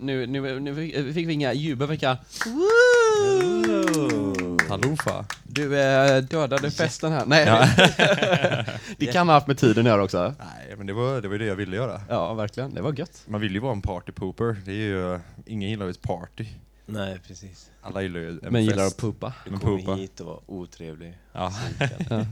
nu, nu, nu fick fick vi inga jubel, vilka... Hallå Du eh, dödade festen här. Nej, det kan ha haft med tiden att göra också. Nej, men det var, det var det jag ville göra. Ja, verkligen. Det var gött. Man vill ju vara en party pooper. Det är ju, ingen gillar ju ett party. Nej, precis. Alla gillar ju en Men gillar att fest. pupa. Du Men kom hit och var otrevlig. Ja. Ja.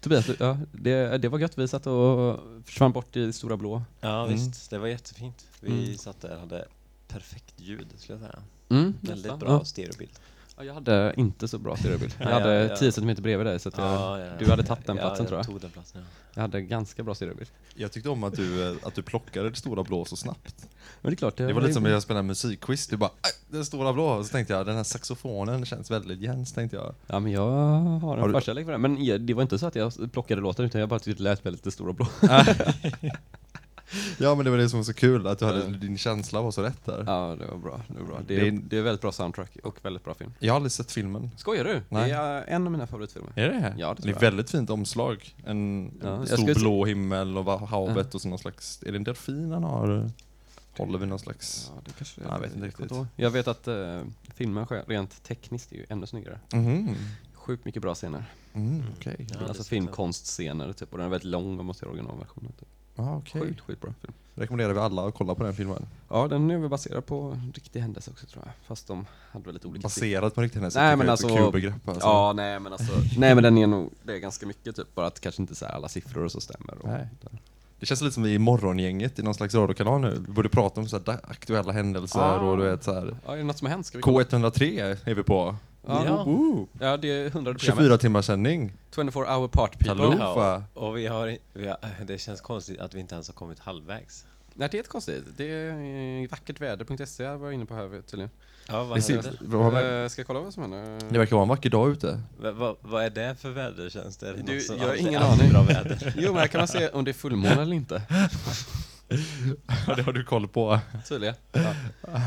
Tobias, ja, det, det var gött. Vi satt och försvann bort i stora blå. Ja, Mm. visst. Det var jättefint. Vi Mm. satt där och hade perfekt ljud, skulle jag säga. Mm, Väldigt nästan. bra stereobild. Ja, jag hade inte så bra stereobild. Jag hade ja, ja. 10 cm bredvid dig, så att jag, Ja, ja, du hade tagit den ja, platsen jag tror jag. tog den platsen, ja. Jag hade ganska bra stereobild. Jag tyckte om att du, eh, att du plockade det stora blå så snabbt. Men det är klart, Det var lite som när jag spelade musikquiz, du bara "Aj, den stora blå, så tänkte jag den här saxofonen känns väldigt Jens, tänkte jag. Ja, men jag har en Har förkärlek för det. Men ja, det var inte så att jag plockade låten, utan jag bara tyckte det lät väldigt stora blå. Ja men det var det som var så kul, att du hade, din känsla var så rätt där. Ja, det var bra. Det, var bra. Det, Det är, det är väldigt bra soundtrack och väldigt bra film. Jag har aldrig sett filmen. Skojar du? Nej. Det är en av mina favoritfilmer. Är det? Ja, det det är jag. väldigt fint omslag. En Ja, stor blå himmel och havet och så någon slags, är det en delfin han har? Håller vi någon slags... Ja, det kanske Ja, jag vet inte riktigt. Jag vet att uh, filmen rent tekniskt är ju ännu snyggare. Mhm. Sjukt mycket bra scener. Mm, okej. Ja, det alltså filmkonstscener typ, och den är väldigt lång om man ser originalversionen. Typ. Ja, okej. Sjukt, sjukt bra film. Rekommenderar vi alla att kolla på den filmen. Ja, den är väl baserad på en riktig händelse också tror jag. Fast de hade väl lite olika Baserat på riktigt händelse. Nej, men alltså- kul begrepp alltså. Ja, nej men alltså, nej men den är nog, det är ganska mycket typ, bara att kanske inte så här alla siffror och så stämmer. Och, Nej. Det känns lite som vi i morgongänget i någon slags radiokanal nu. Vi borde prata om så aktuella händelser Ah. och du vet så här. Ja, är det något som har hänt? Ska vi kolla? K103 är vi på. Ja. Ja. Det är 100 programmet. 24 timmars sändning. 24 hour party people. Hallå? Ja, och vi har, vi har, det känns konstigt att vi inte ens har kommit halvvägs. Nej, det är konstigt. Det är vackertväder.se jag var inne på här tydligen. Ja, vad händer? Eh, ska jag kolla vad som händer? det verkar vara en vacker dag ute. Va, va, vad är det för vädertjänst? Är det Du, jag har ingen aning. bra väder? Jo, men här kan man se om det är fullmåne eller inte. Ja, det har du koll på. Tydligen. Ja.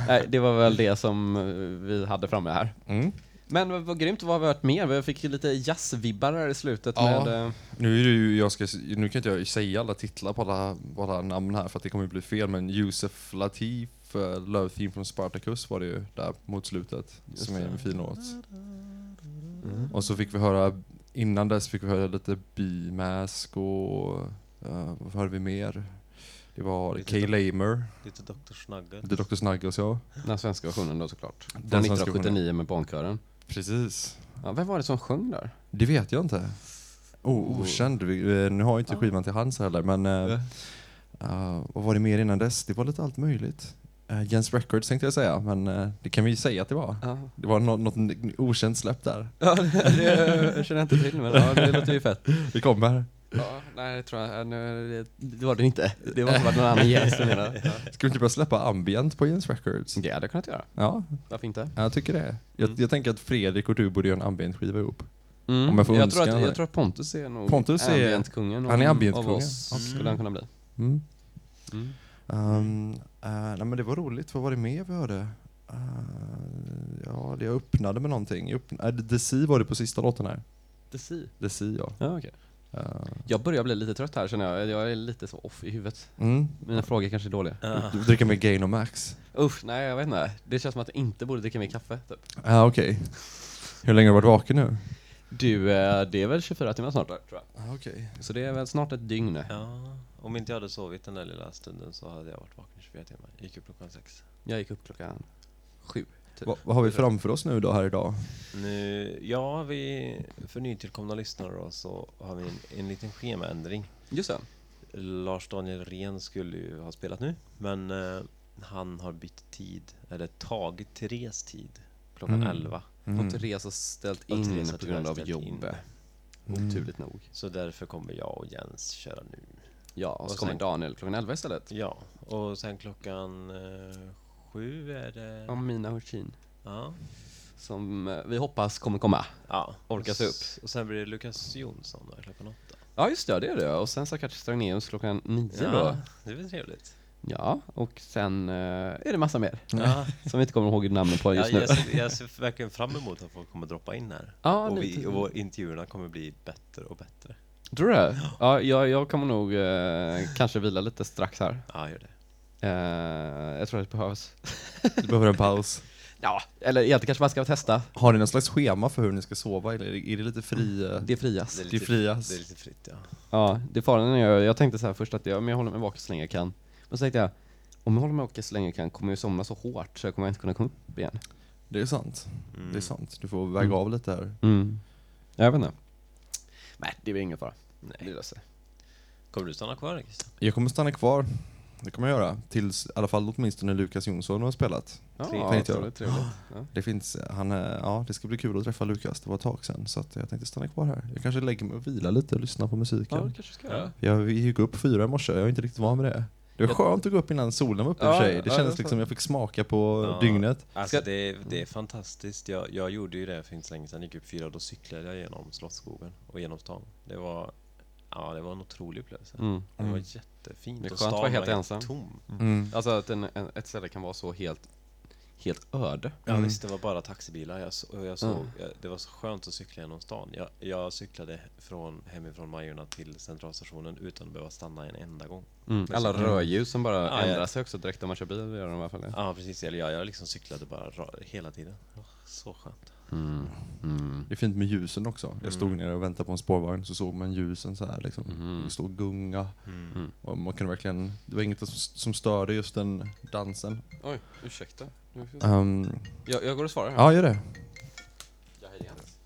Nej, det var väl det som eh, vi hade framme här. Mm. Men vad, vad grymt, vad har vi hört mer? Vi fick ju lite jazzvibbar här i slutet Ja. med... eh, Nu, är det ju, jag ska, nu kan inte jag säga alla titlar på alla, på alla namn här för att det kommer bli fel, men Yusuf Latif, uh, Love Theme från Spartacus var det ju där mot slutet, Just som är en fin låt. Mm. Och så fick vi höra, innan dess fick vi höra lite B-Mask och uh, vad hörde vi mer? Det var Lite Kay Lamer, Lite Dr. Snuggle. The Dr. Snuggles ja. Den svenska versionen då såklart. Den svenska 1979 med barnkören. Precis. Ja, vem var det som sjöng där? Det vet jag inte. Oh, okänd. Vi- eh, Nu har jag inte skivan till hands heller, men uh, vad var det mer innan dess? Det var lite allt möjligt. Uh, Jens Records tänkte jag säga, men eh, det kan vi ju säga att det var. Ja, Det var något, något n- okänt släpp där. ja det, det känner jag inte till, men ja, det låter ju fett. Det kommer. Ja, nej, det tror jag. Nu, det, var det inte. Det måste varit någon annan gäst som menade. Ja. Ska vi inte börja släppa ambient på Jens Records? Det hade jag kunnat göra. Ja, Varför inte? jag tycker det. Jag, Mm. jag tänker att Fredrik och du borde göra en ambient-skiva ihop. Mm. Om jag får jag, tror att, jag tror att Pontus är nog Pontus är- ambientkungen. han är ambientkungen. Av oss Mm. skulle han kunna bli. Mm. Mm. Um, eh, nej men det var roligt, vad var det mer vi hörde? Uh, ja, det jag öppnade med någonting. Jag öppn- äh, The Sea var det på sista låten här. The Sea. The Sea ja. Ja, okej. Uh, Jag börjar bli lite trött här känner jag. Jag är lite så off i huvudet. mm. Mina frågor kanske är dåliga. Ja. Du dricker med Gain och Max? Usch, nej jag vet inte. Det känns som att jag inte borde dricka mer kaffe. Typ. Ja ah, okej. Hur länge har du varit vaken nu? Du, eh, det är väl 24 timmar snart där, tror jag. Ah, okej. Så det är väl snart ett dygn nu. Ja, om inte jag hade sovit den där lilla stunden så hade jag varit vaken i 24 timmar. Gick upp klockan sex. Jag gick upp klockan sju. Typ. Va, vad har vi framför oss nu då här idag? Nu, ja, vi, för nytillkomna lyssnare då, så har vi en, en liten schemaändring. Just det. Lars Daniel Ren skulle ju ha spelat nu, men eh, han har bytt tid, eller tagit Therese tid, klockan Mm. 11. Och Therese har ställt in Therese på grund av ställt jobb. in. Mm. Oturligt nog. Så därför kommer jag och Jens köra nu. Ja, och så Och kommer sen- Daniel klockan 11 istället. Ja, och sen klockan eh, sju är det... Om Mina Hurtin. Ja. Som eh, vi hoppas kommer komma. ja. Orka och sig s- Och sen blir det Lukas Jonsson då, klockan åtta. Ja just det, det är det. Och sen så kanske Stagneus klockan nio då. Ja, det blir trevligt. Ja, och sen eh, är det massa mer. Ja, Som vi inte kommer ihåg namnen på ja, just nu. jag, ser, jag ser verkligen fram emot att folk kommer droppa in här. Ja, och, vi, och vår- intervjuerna kommer bli bättre och bättre. Tror du det? Ja, jag, jag kommer nog eh, kanske vila lite strax här. Ja, gör det. Eh, jag tror att det behövs. Du behöver en paus. Ja, eller egentligen kanske man ska testa. Har ni någon slags schema för hur ni ska sova eller är det lite fri? eh, Det är friast. Det är friast. Det är lite fritt ja. Ja, det är faran är jag, jag tänkte så här först att jag, men jag håller mig vaken så länge jag kan. Men så tänkte jag, om jag håller mig vaken så länge jag kan kommer jag somna så hårt så jag kommer inte kunna komma upp igen. Det är sant. Mm. Det är sant. Du får väga Mm. av lite här. Mm. Jag vet inte. Nej, det är väl ingen fara. Det Nej. löser sig. Kommer du stanna kvar Christian? Jag kommer stanna kvar. Det kommer jag göra. Tills i alla fall åtminstone Lukas Jonsson har spelat. Ja, Tänkte jag. trevligt, trevligt. Ja. Det finns, han är, ja det ska bli kul att träffa Lukas, det var ett tag sedan. Så att jag tänkte stanna kvar här. Jag kanske lägger mig och vilar lite och lyssnar på ja, musiken. det kanske ska Ja. Jag gick upp fyra i morse, jag är inte riktigt van med det. Det var Jag- skönt att gå upp innan solen var uppe i Ja, för sig. ja, Det det kändes liksom, så. jag fick smaka på Ja. dygnet. Alltså det, är, det är fantastiskt. Jag, jag gjorde ju det för inte så länge sedan. Gick upp fyra och då cyklade jag genom Slottsskogen och genom stan. Det var, ja, det var en otrolig upplevelse. Mm. Det var Mm. jättefint. Det är skönt att vara helt ensam. tom. Mm. Alltså att en, en, ett ställe kan vara så helt, helt öde. Ja Mm. visst, det var bara taxibilar. Jag, så, och jag såg, Mm. jag, det var så skönt att cykla genom stan. Jag, jag cyklade från, hemifrån Majorna till centralstationen utan att behöva stanna en enda gång. Mm. Alla Mm. rödljus som bara Ja, ja. ändrar sig också direkt om man kör bil, gör de i alla fall. Ja. Ja precis, eller jag, jag liksom cyklade bara ra- hela tiden. Så skönt. Mm. Mm. Det är fint med ljusen också. Jag stod Mm. nere och väntade på en spårvagn så såg man ljusen så här liksom. Mhm. Det stod gunga. Mm. Och man kunde verkligen, det var inget som, störde just den dansen. Oj, ursäkta. Um, Jag, jag går och svarar här. ja, gör det. Jag är Jens.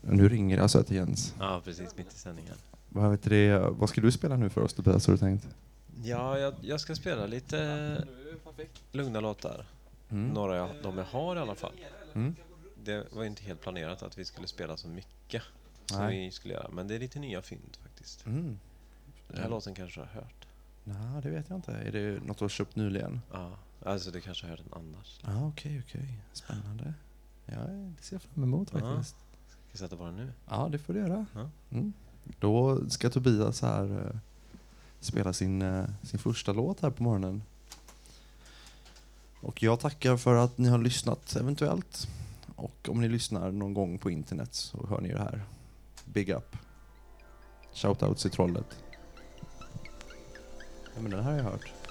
Nu ringer det alltså till Jens. Ja precis, mitt i sändningen. Vad, vet det, vad ska du spela nu för oss Tobias, har du tänkt? Ja, jag, jag ska spela lite lugna låtar. Mm. Några jag, de jag har i alla fall. Mm. Det var inte helt planerat att vi skulle spela så mycket som Nej. vi skulle göra. Men det är lite nya fynd faktiskt. Mm. Den här låten kanske du har hört. Nej, det vet jag inte. Är det något du har köpt nyligen? Ja, alltså du kanske har hört den annars. Ja, ah, okej, okej. Spännande. Ja, det ser jag fram emot Ja. faktiskt. Ska jag sätta på den nu? Ja, det får du göra. Ja. Mm. Då ska Tobias här eh, spela sin, eh, sin första låt här på morgonen. Och jag tackar för att ni har lyssnat eventuellt. Och om ni lyssnar någon gång på internet så hör ni det här. Big up. Shoutouts i trollet. Ja men den här har jag hört.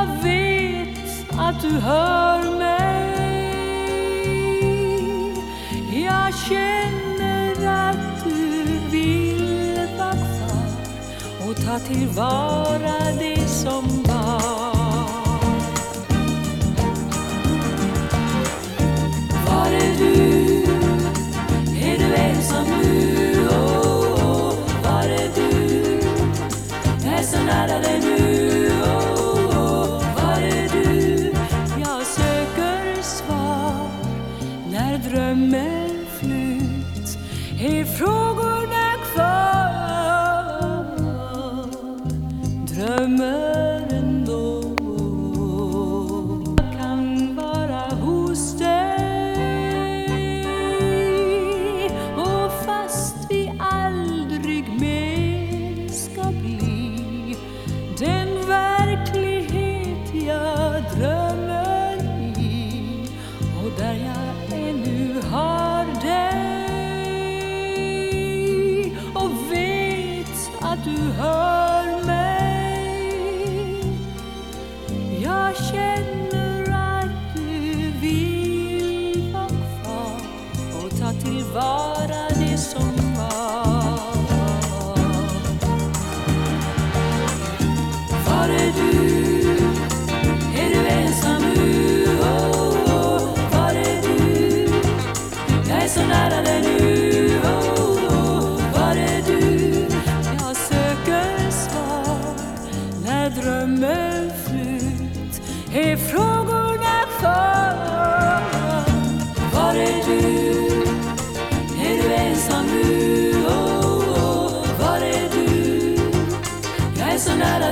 jag vet att du hör mig Jag känner att du vill vara kvar och ta tillvara det som var Var är du? Är du ensam nu? Oh, oh. Var är du? Jag är så nära dig nu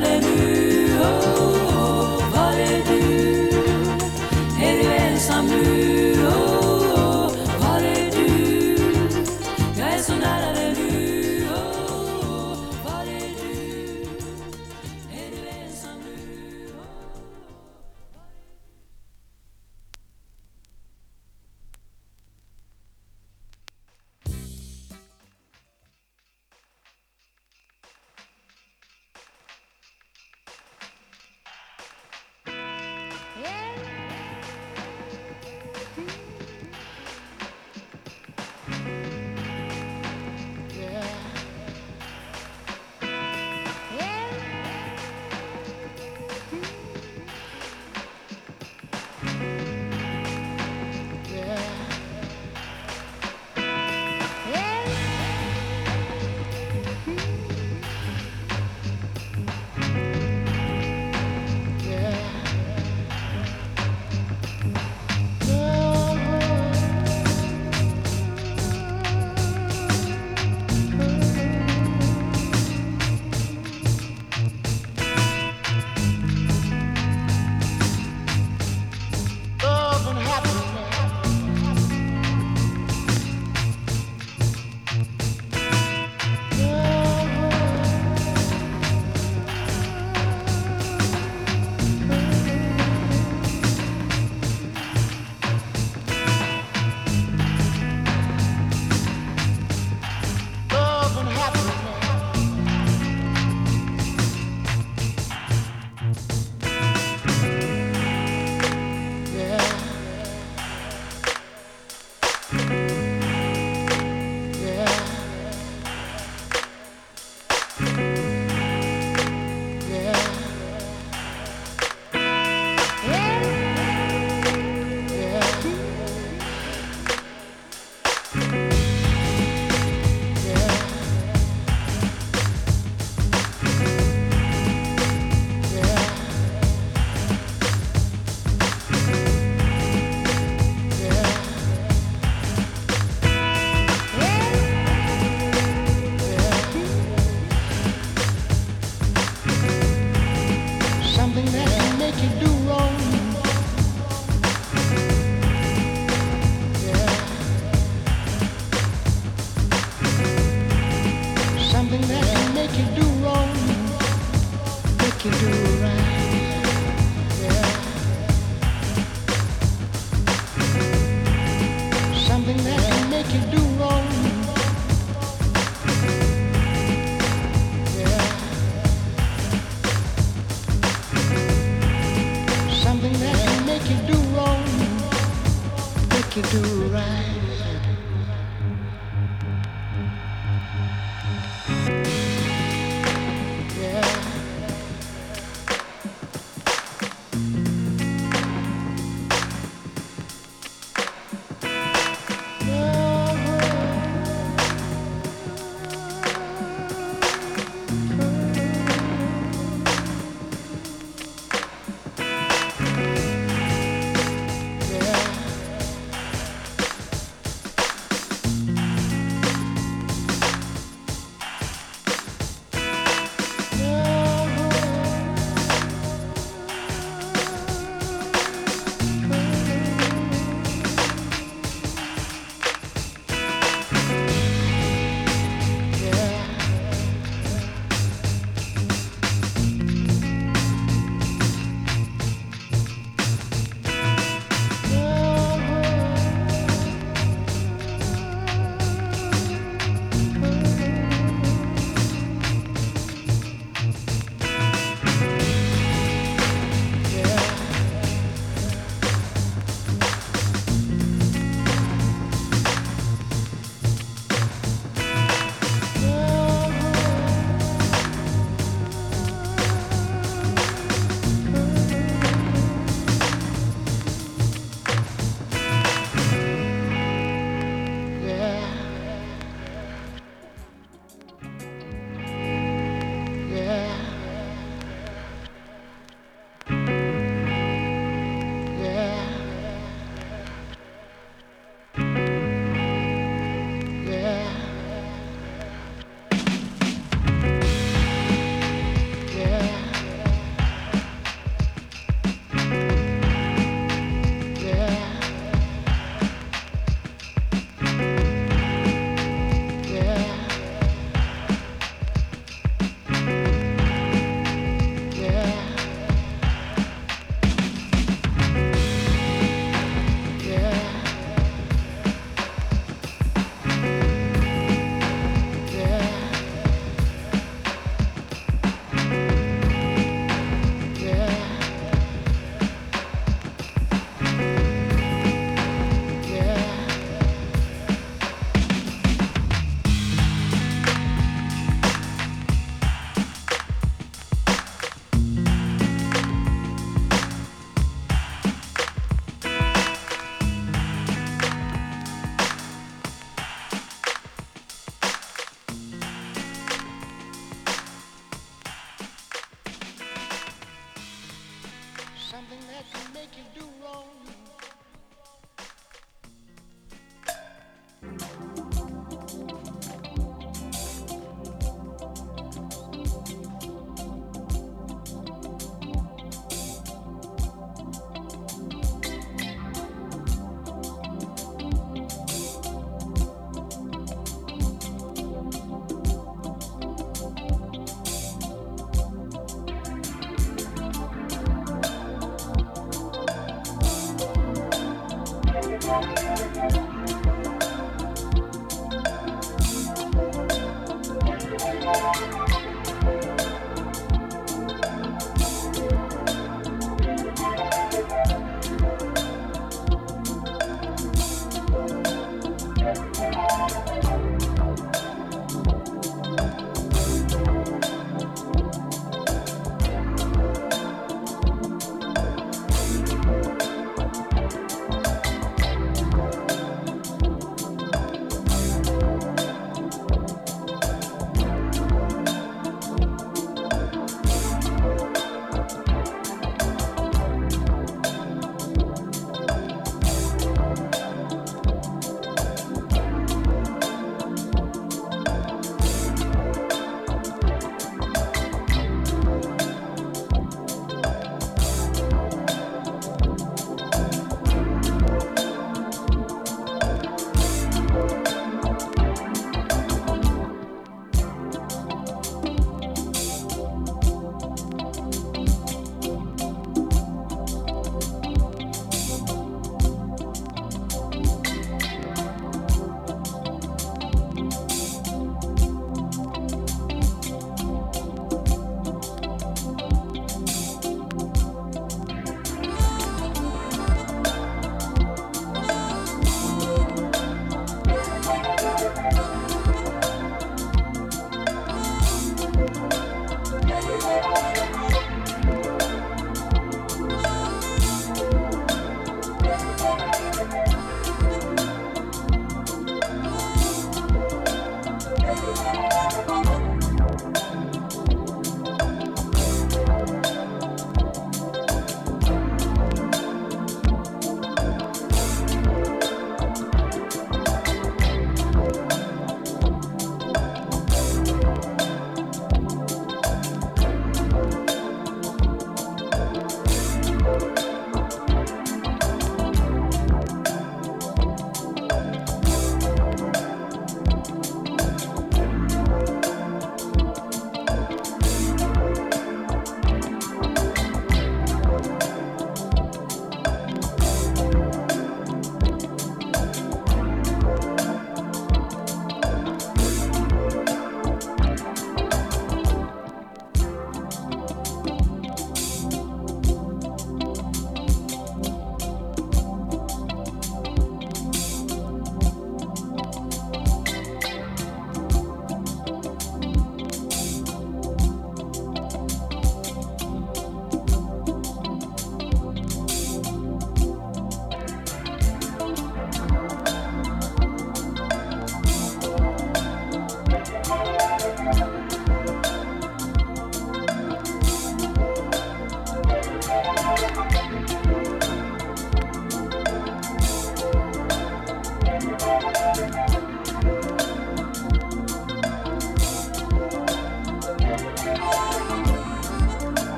Hallelujah.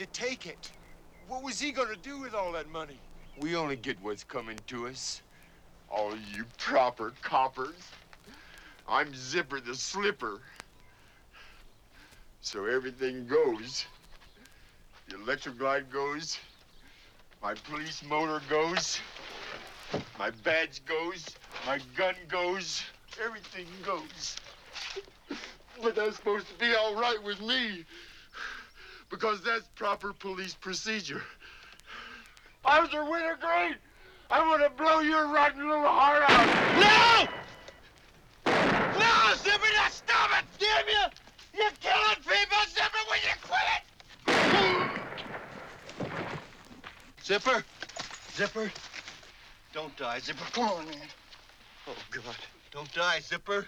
To take it. What was he gonna do with all that money? We only get what's coming to us. All you proper coppers. I'm Zipper the Slipper. So everything goes. The electric glide goes. My police motor goes. My badge goes. My gun goes. Everything goes. But that's supposed to be all right with me. Because that's proper police procedure. Officer Wintergreen, I'm gonna blow your rotten little heart out. No! No, Zipper, now stop it! Damn you! You're killing people, Zipper, when you quit it! Zipper! Zipper! Don't die, Zipper. Come on, man. Oh, God. Don't die, Zipper.